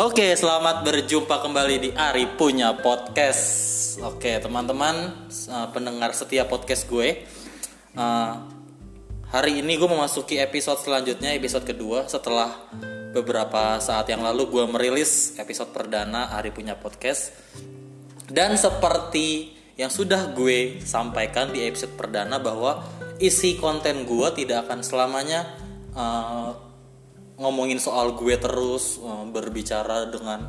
Oke, selamat berjumpa kembali di Ari Punya Podcast. Oke, teman-teman uh, pendengar setia podcast gue. Uh, hari ini gue memasuki episode selanjutnya, episode kedua setelah beberapa saat yang lalu gue merilis episode perdana Ari Punya Podcast. Dan seperti yang sudah gue sampaikan di episode perdana bahwa isi konten gue tidak akan selamanya uh, ngomongin soal gue terus uh, berbicara dengan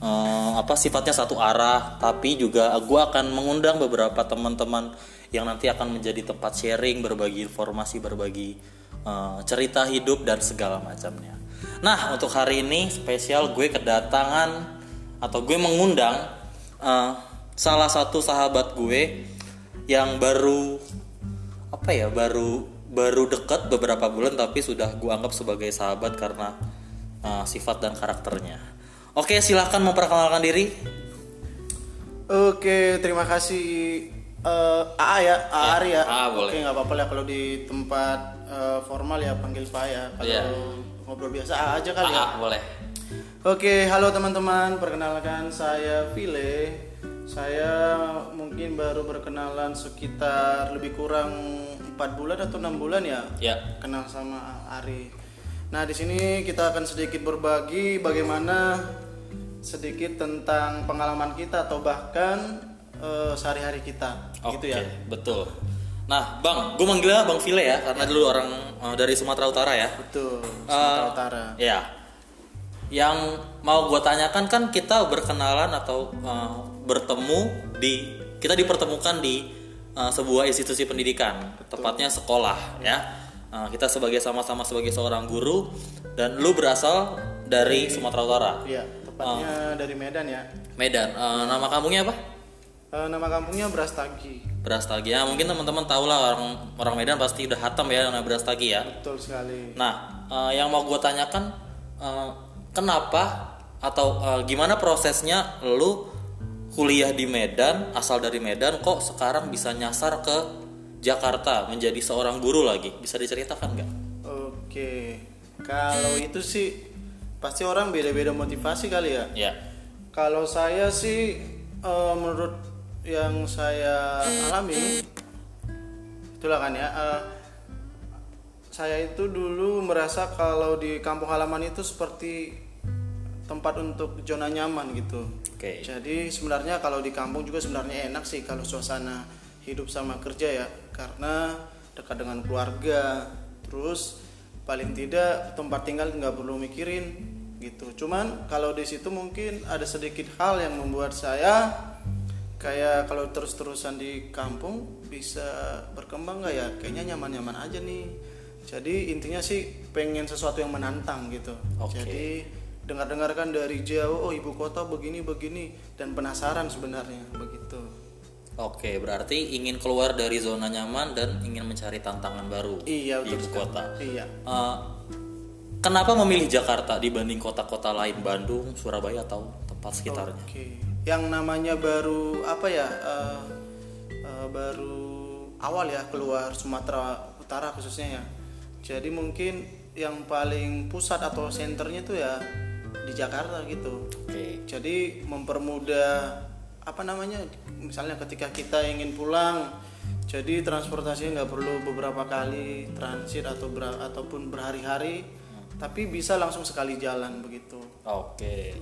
uh, apa sifatnya satu arah. Tapi juga gue akan mengundang beberapa teman-teman yang nanti akan menjadi tempat sharing berbagi informasi berbagi uh, cerita hidup dan segala macamnya. Nah untuk hari ini spesial gue kedatangan atau gue mengundang uh, salah satu sahabat gue yang baru apa ya baru baru dekat beberapa bulan tapi sudah gue anggap sebagai sahabat karena uh, sifat dan karakternya. Oke, silahkan memperkenalkan diri. Oke, terima kasih uh, AA ya, AA ya. AA boleh. Oke, nggak apa-apa lah kalau di tempat uh, formal ya panggil Pak ya. Kalau Iya. ngobrol biasa AA aja kali ya. Ah, boleh. Oke, halo teman-teman. Perkenalkan saya Vile. Saya mungkin baru berkenalan sekitar lebih kurang empat bulan atau enam bulan ya. Ya. Kenal sama Ari. Nah, di sini kita akan sedikit berbagi bagaimana sedikit tentang pengalaman kita atau bahkan eh, sehari-hari kita, Oke, gitu ya. betul. Nah, Bang, gue manggilnya Bang Vile ya karena dulu orang uh, dari Sumatera Utara ya. Betul, Sumatera Eh, Utara. Ya. Yang mau gue tanyakan kan kita berkenalan atau uh, bertemu di kita dipertemukan di uh, sebuah institusi pendidikan, tepatnya sekolah ya. Uh, kita sebagai sama-sama sebagai seorang guru dan lu berasal dari Sumatera Utara, Iya, tepatnya dari Medan ya. Medan. Uh, nama kampungnya apa? Eh, nama kampungnya Brastagi. Brastagi. Ya, mungkin teman-teman tahu lah orang orang Medan pasti udah hatam ya nama Brastagi ya. Betul sekali. Nah, eh, yang mau gue tanyakan, eh, kenapa atau eh, gimana prosesnya lu kuliah di Medan, asal dari Medan, kok sekarang bisa nyasar ke Jakarta menjadi seorang guru lagi? Bisa diceritakan nggak? Oke, kalau itu sih pasti orang beda-beda motivasi kali ya. Ya, Kalau saya sih eh, menurut yang saya alami itulah kan ya. eh, saya itu dulu merasa kalau di kampung halaman itu seperti tempat untuk zona nyaman gitu. oke. Jadi sebenarnya kalau di kampung juga sebenarnya enak sih kalau suasana hidup sama kerja ya karena dekat dengan keluarga terus paling tidak tempat tinggal nggak perlu mikirin gitu. Cuman kalau di situ mungkin ada sedikit hal yang membuat saya kayak kalau terus-terusan di kampung bisa berkembang nggak ya? Kayaknya nyaman-nyaman aja nih. Jadi intinya sih pengen sesuatu yang menantang gitu. Oke. Jadi dengar-dengar kan dari jauh oh ibu kota begini begini dan penasaran sebenarnya begitu Oke, berarti ingin keluar dari zona nyaman dan ingin mencari tantangan baru iya di ibu sekali. kota. iya Eh, kenapa memilih Jakarta dibanding kota-kota lain Bandung, Surabaya atau tempat sekitarnya? oke yang namanya baru apa ya eh, eh, baru awal ya keluar Sumatera Utara khususnya ya jadi mungkin yang paling pusat atau senternya tuh ya di Jakarta gitu Oke. jadi mempermudah apa namanya misalnya ketika kita ingin pulang jadi transportasinya nggak perlu beberapa kali transit atau ber- ataupun berhari-hari tapi bisa langsung sekali jalan begitu Oke.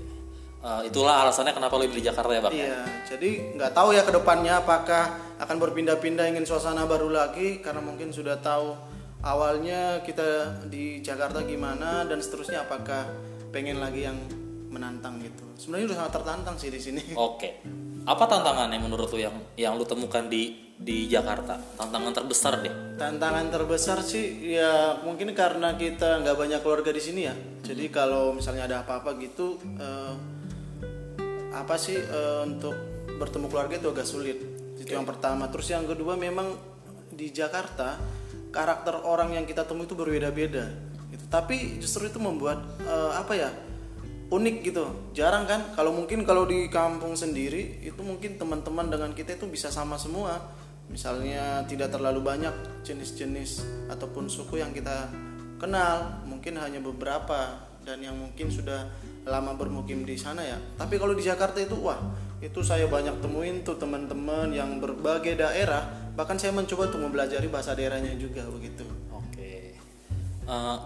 Eh, itulah alasannya kenapa lu di Jakarta ya, Bang? iya jadi nggak tahu ya ke depannya apakah akan berpindah-pindah ingin suasana baru lagi karena mungkin sudah tahu awalnya kita di Jakarta gimana dan seterusnya apakah pengen lagi yang menantang gitu sebenarnya udah sangat tertantang sih di sini Oke. Apa tantangannya menurut lu yang yang lu temukan di di Jakarta? Tantangan terbesar deh. Tantangan terbesar sih ya mungkin karena kita nggak banyak keluarga di sini ya. Jadi kalau misalnya ada apa-apa gitu, eh, apa sih eh, untuk bertemu keluarga itu agak sulit. Itu yang pertama. Terus yang kedua memang di Jakarta karakter orang yang kita temui itu berbeda-beda. Gitu. Tapi justru itu membuat eh, apa ya unik gitu. Jarang kan? Kalau mungkin kalau di kampung sendiri itu mungkin teman-teman dengan kita itu bisa sama semua misalnya tidak terlalu banyak jenis-jenis ataupun suku yang kita kenal mungkin hanya beberapa dan yang mungkin sudah lama bermukim di sana ya tapi kalau di Jakarta itu wah itu saya banyak temuin tuh teman-teman yang berbagai daerah bahkan saya mencoba untuk mempelajari bahasa daerahnya juga begitu Oke. Eh,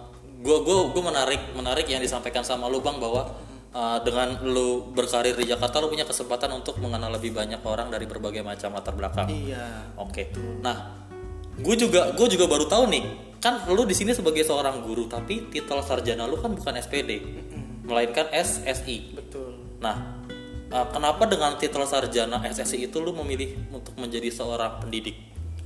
gua gua gua menarik menarik yang disampaikan sama lu bang bahwa eh, dengan lu berkarir di Jakarta lu punya kesempatan untuk mengenal lebih banyak orang dari berbagai macam latar belakang. iya Oke. Nah, gue juga gue juga baru tahu nih, kan lu di sini sebagai seorang guru, tapi titel sarjana lu kan bukan SPD, melainkan SSI. betul Nah, eh, kenapa dengan titel sarjana SSI itu lu memilih untuk menjadi seorang pendidik?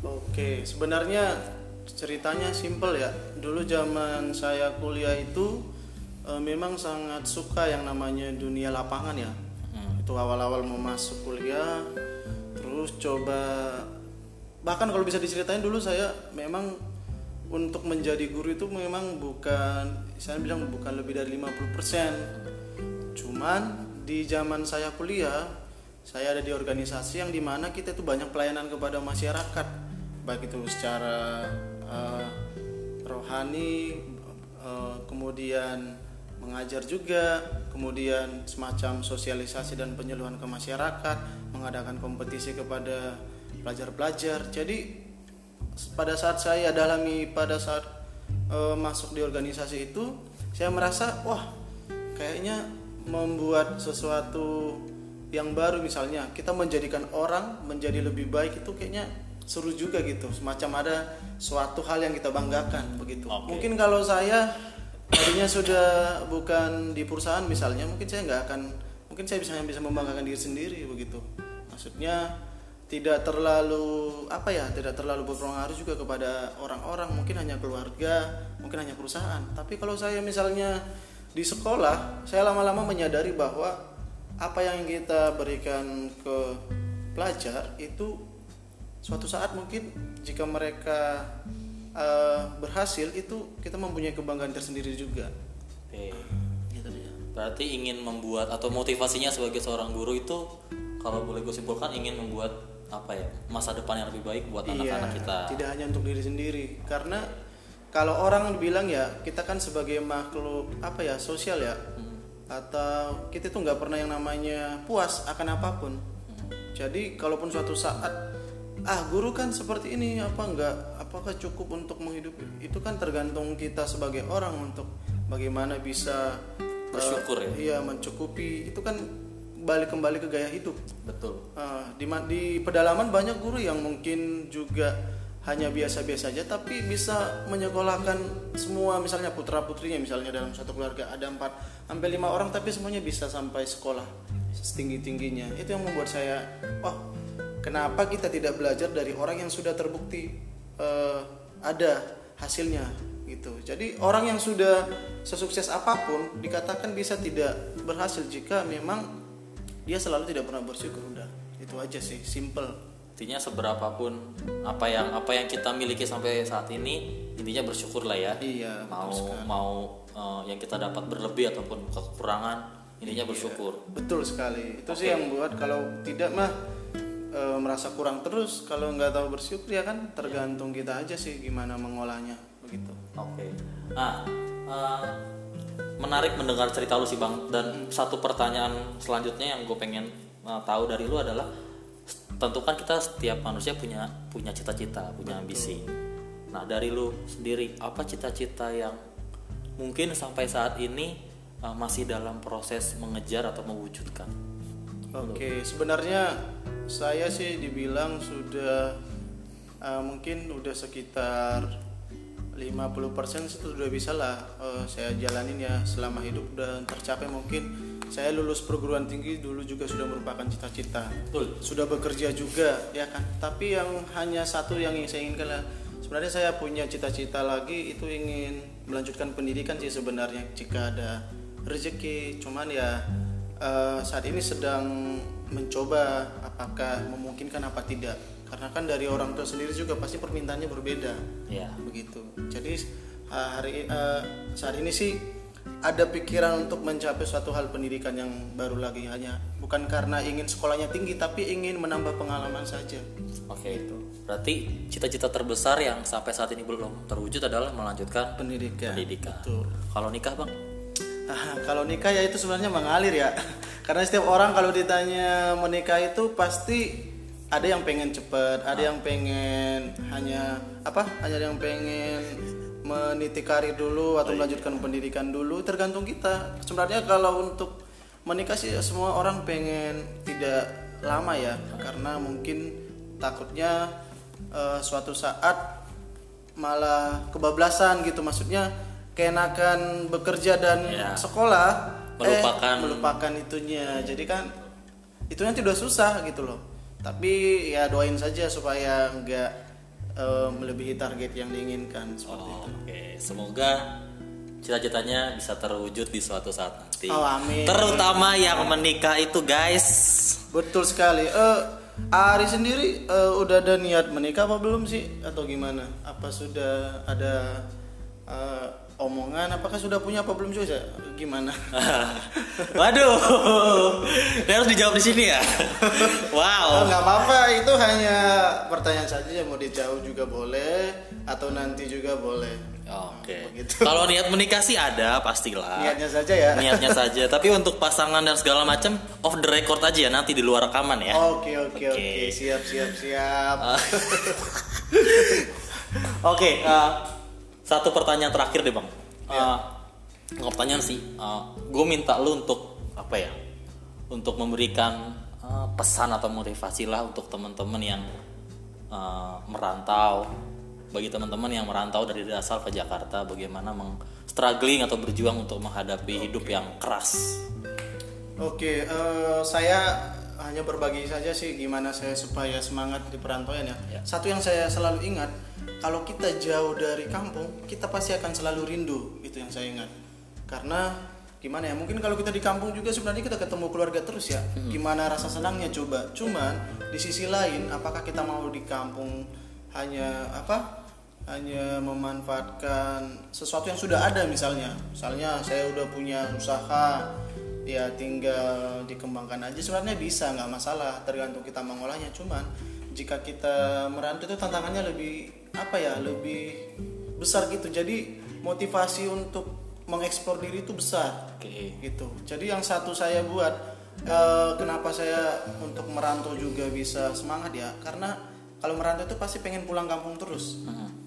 Oke, sebenarnya ceritanya simple ya. Dulu zaman saya kuliah itu eh, memang sangat suka yang namanya dunia lapangan ya. Itu awal-awal mau masuk kuliah, terus coba bahkan kalau bisa diceritain dulu saya memang untuk menjadi guru itu memang bukan saya bilang bukan lebih dari 50%. Cuman di zaman saya kuliah, saya ada di organisasi yang di mana kita itu banyak pelayanan kepada masyarakat, baik itu secara eh, rohani, eh, kemudian mengajar juga, kemudian semacam sosialisasi dan penyuluhan ke masyarakat, mengadakan kompetisi kepada pelajar-pelajar. Jadi pada saat saya dalami pada saat eh, masuk di organisasi itu, saya merasa wah kayaknya membuat sesuatu yang baru misalnya kita menjadikan orang menjadi lebih baik itu kayaknya seru juga gitu. Semacam ada suatu hal yang kita banggakan begitu. Oke. mungkin kalau saya tadinya sudah bukan di perusahaan misalnya mungkin saya nggak akan mungkin saya bisa bisa membanggakan diri sendiri begitu. Maksudnya tidak terlalu apa ya tidak terlalu berpengaruh juga kepada orang-orang. Mungkin hanya keluarga mungkin hanya perusahaan. Tapi kalau saya misalnya di sekolah saya lama-lama menyadari bahwa apa yang kita berikan ke pelajar itu suatu saat mungkin jika mereka eh, berhasil itu kita mempunyai kebanggaan tersendiri juga. Oke. gitu dia. Berarti ingin membuat atau motivasinya sebagai seorang guru itu kalau boleh gue simpulkan ingin membuat apa ya masa depan yang lebih baik buat anak-anak kita. Iya, tidak hanya untuk diri sendiri. Karena kalau orang bilang ya kita kan sebagai makhluk apa ya sosial ya atau kita tuh nggak pernah yang namanya puas akan apa pun. Jadi kalaupun suatu saat ah guru kan seperti ini apa enggak apakah cukup untuk menghidupi itu kan tergantung kita sebagai orang untuk bagaimana bisa eh, Bersyukur ya. iya mencukupi itu kan balik kembali ke gaya hidup Betul. Ah, di di pedalaman banyak guru yang mungkin juga hanya biasa-biasa saja tapi bisa menyekolahkan semua misalnya putra putrinya misalnya dalam satu keluarga ada empat sampai lima orang tapi semuanya bisa sampai sekolah setinggi tingginya itu yang membuat saya oh kenapa kita tidak belajar dari orang yang sudah terbukti eh, ada hasilnya gitu. Jadi orang yang sudah sesukses apa pun dikatakan bisa tidak berhasil jika memang dia selalu tidak pernah bersyukur. Udah itu aja sih simple. Intinya seberapapun apa yang apa yang kita miliki sampai saat ini intinya bersyukur lah ya. iya Mau mau eh, yang kita dapat berlebih ataupun kekurangan intinya bersyukur. betul sekali. Itu sih yang buat kalau tidak mah e, merasa kurang terus kalau nggak tahu bersyukur ya kan tergantung kita aja sih gimana mengolahnya begitu Oke. Nah, eh, menarik mendengar cerita lu sih bang. Dan satu pertanyaan selanjutnya yang gue pengen eh, tahu dari lu adalah, tentu kan kita setiap manusia punya punya cita-cita, punya ambisi. Nah dari lu sendiri, apa cita-cita yang mungkin sampai saat ini eh, masih dalam proses mengejar atau mewujudkan? Oke, sebenarnya saya sih dibilang sudah eh, mungkin udah sekitar 50% itu sudah bisa lah eh, saya jalanin ya selama hidup udah tercapai mungkin. Saya lulus perguruan tinggi dulu juga sudah merupakan cita-cita. Betul. sudah bekerja juga ya kan? Tapi yang hanya satu yang ingin saya inginkan lah. Sebenarnya saya punya cita-cita lagi itu ingin melanjutkan pendidikan sih sebenarnya. Jika ada rezeki cuman ya eh, saat ini sedang mencoba apakah memungkinkan apa tidak karena kan dari orang tua sendiri juga pasti permintaannya berbeda Ya. begitu jadi eh, hari eh, saat ini sih ada pikiran untuk mencapai suatu hal pendidikan yang baru lagi hanya bukan karena ingin sekolahnya tinggi tapi ingin menambah pengalaman saja Oke. Berarti cita-cita terbesar yang sampai saat ini belum terwujud adalah melanjutkan pendidikan pendidikan. Betul. Kalau nikah bang? Ah, kalau nikah ya itu sebenarnya mengalir ya. Karena setiap orang kalau ditanya menikah itu pasti ada yang pengen cepet, ada yang pengen hanya apa? Hanya yang pengen meniti karir dulu atau melanjutkan pendidikan dulu tergantung kita. Sebenarnya kalau untuk menikah sih semua orang pengen tidak lama ya karena mungkin takutnya eh, suatu saat malah kebablasan gitu maksudnya keenakan bekerja dan Ya. sekolah Melupakan. eh, melupakan itunya jadi kan itu nanti udah susah gitu loh tapi ya doain saja supaya nggak eh, melebihi target yang diinginkan seperti Oh, itu Oke, semoga cita-citanya bisa terwujud di suatu saat nanti. Oh, amin. Terutama yang menikah itu, guys. betul sekali eh Ari sendiri eh, udah ada niat menikah apa belum sih atau gimana apa sudah ada eh, omongan apakah sudah punya apa belum juga gimana Waduh, ini harus dijawab di sini ya. Wow. nggak apa-apa itu hanya pertanyaan saja mau dijawab juga boleh atau nanti juga boleh Oke. Begitu. Kalau niat menikah sih ada pastilah. niatnya saja ya Niatnya saja. Tapi untuk pasangan dan segala macam off the record aja ya nanti di luar rekaman ya. oke oke oke siap siap siap Ah. Oke, eh, satu pertanyaan terakhir deh bang. Eh, nggak pertanyaan sih. gue minta lu untuk apa ya? Untuk memberikan eh, pesan atau motivasi lah untuk teman-teman yang eh, merantau. Bagi teman-teman yang merantau dari asal ke Jakarta, bagaimana meng struggling atau berjuang untuk menghadapi hidup yang keras. Oke, eh, saya hanya berbagi saja sih gimana saya supaya semangat di perantauan ya. Ya. Satu yang saya selalu ingat, kalau kita jauh dari kampung, kita pasti akan selalu rindu. Itu yang saya ingat. Karena gimana ya? Mungkin kalau kita di kampung juga sebenarnya kita ketemu keluarga terus ya. Gimana rasa senangnya coba. Cuman di sisi lain, apakah kita mau di kampung hanya apa? hanya memanfaatkan sesuatu yang sudah ada misalnya misalnya saya udah punya usaha ya tinggal dikembangkan aja sebenarnya bisa nggak masalah tergantung kita mengolahnya cuman jika kita merantau itu tantangannya lebih apa ya lebih besar gitu. Jadi motivasi untuk mengekspor diri itu besar. Oke. gitu. Jadi yang satu saya buat eh, kenapa saya untuk merantau juga bisa semangat ya? Karena kalau merantau itu pasti pengen pulang kampung terus.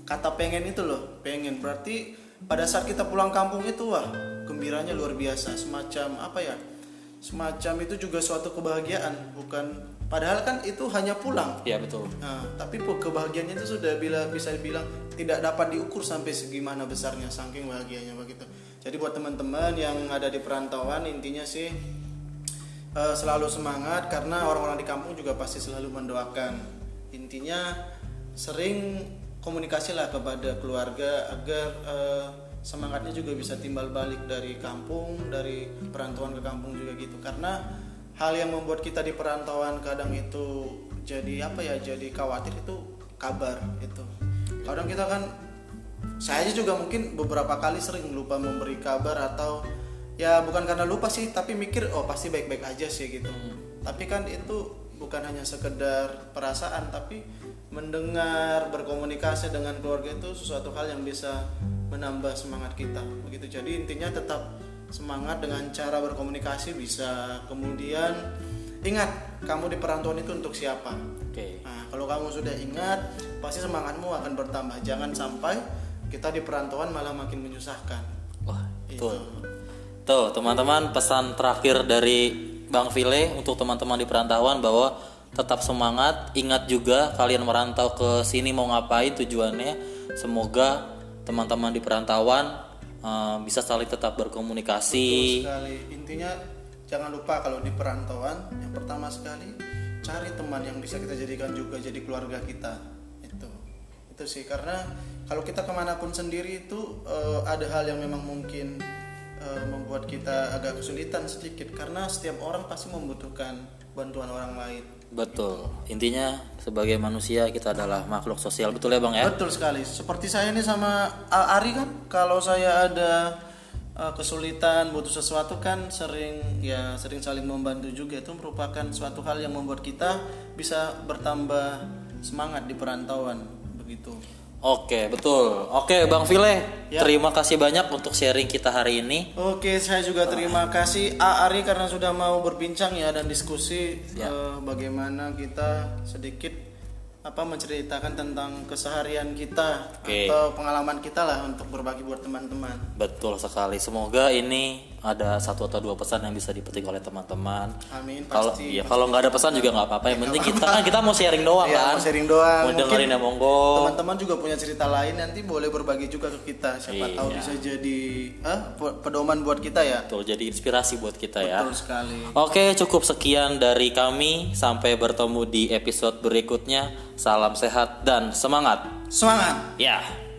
Kata pengen itu loh pengen. Berarti pada saat kita pulang kampung itu wah gembiranya luar biasa. Semacam apa ya semacam itu juga suatu kebahagiaan bukan padahal kan itu hanya pulang Ya betul. Nah, tapi kebahagiaannya itu sudah bila bisa dibilang tidak dapat diukur sampai segimana besarnya saking bahagianya begitu. Jadi buat teman-teman yang ada di perantauan intinya sih eh, selalu semangat karena orang-orang di kampung juga pasti selalu mendoakan. Intinya sering komunikasilah kepada keluarga agar eh, semangatnya juga bisa timbal balik dari kampung, dari perantauan ke kampung juga gitu. Karena hal yang membuat kita di perantauan kadang itu jadi apa ya jadi khawatir itu kabar itu kadang kita kan saya juga mungkin beberapa kali sering lupa memberi kabar atau ya bukan karena lupa sih tapi mikir oh pasti baik-baik aja sih gitu. Tapi kan itu bukan hanya sekedar perasaan tapi mendengar berkomunikasi dengan keluarga itu sesuatu hal yang bisa menambah semangat kita begitu jadi intinya tetap semangat dengan cara berkomunikasi bisa kemudian ingat kamu di perantauan itu untuk siapa Oke. Nah, kalau kamu sudah ingat, pasti semangatmu akan bertambah. Jangan sampai kita di perantauan malah makin menyusahkan. Wah, betul. Tuh, teman-teman, pesan terakhir dari Bang Vile untuk teman-teman di perantauan bahwa tetap semangat, ingat juga kalian merantau ke sini mau ngapain tujuannya. Semoga teman-teman di perantauan eh, bisa saling tetap berkomunikasi. Sekali. Intinya jangan lupa kalau di perantauan, yang pertama sekali cari teman yang bisa kita jadikan juga jadi keluarga kita. Itu, itu sih karena kalau kita ke mana pun sendiri itu eh, ada hal yang memang mungkin eh, membuat kita agak kesulitan sedikit karena setiap orang pasti membutuhkan bantuan orang lain. Betul. Intinya sebagai manusia kita adalah makhluk sosial. Betul ya, Bang ya? Betul sekali. Seperti saya ini sama Ari kan, kalau saya ada uh, kesulitan butuh sesuatu kan sering ya sering saling membantu juga. Itu merupakan suatu hal yang membuat kita bisa bertambah semangat di perantauan begitu. Oke, betul. Oke, Bang Vile, Ya. terima kasih banyak untuk sharing kita hari ini. Oke, saya juga terima kasih A Ari karena sudah mau berbincang ya dan diskusi eh, bagaimana kita sedikit apa menceritakan tentang keseharian kita Oke. atau pengalaman kita lah untuk berbagi buat teman-teman. Betul sekali. Semoga ini ada satu atau dua pesan yang bisa dipetik oleh teman-teman. Amin Kalau ya kalau nggak ada pesan juga nggak apa-apa. Yang penting kita kan kita mau sharing doang Iya, kan. mau sharing doang. Mau dengerin ya monggo. Teman-teman juga punya cerita lain nanti boleh berbagi juga ke kita. Siapa Iya. tahu bisa jadi eh, pe- pedoman buat kita ya. Betul, jadi inspirasi buat kita ya. Betul sekali. Oke, cukup sekian dari kami. Sampai bertemu di episode berikutnya. Salam sehat dan semangat. Semangat. Ya.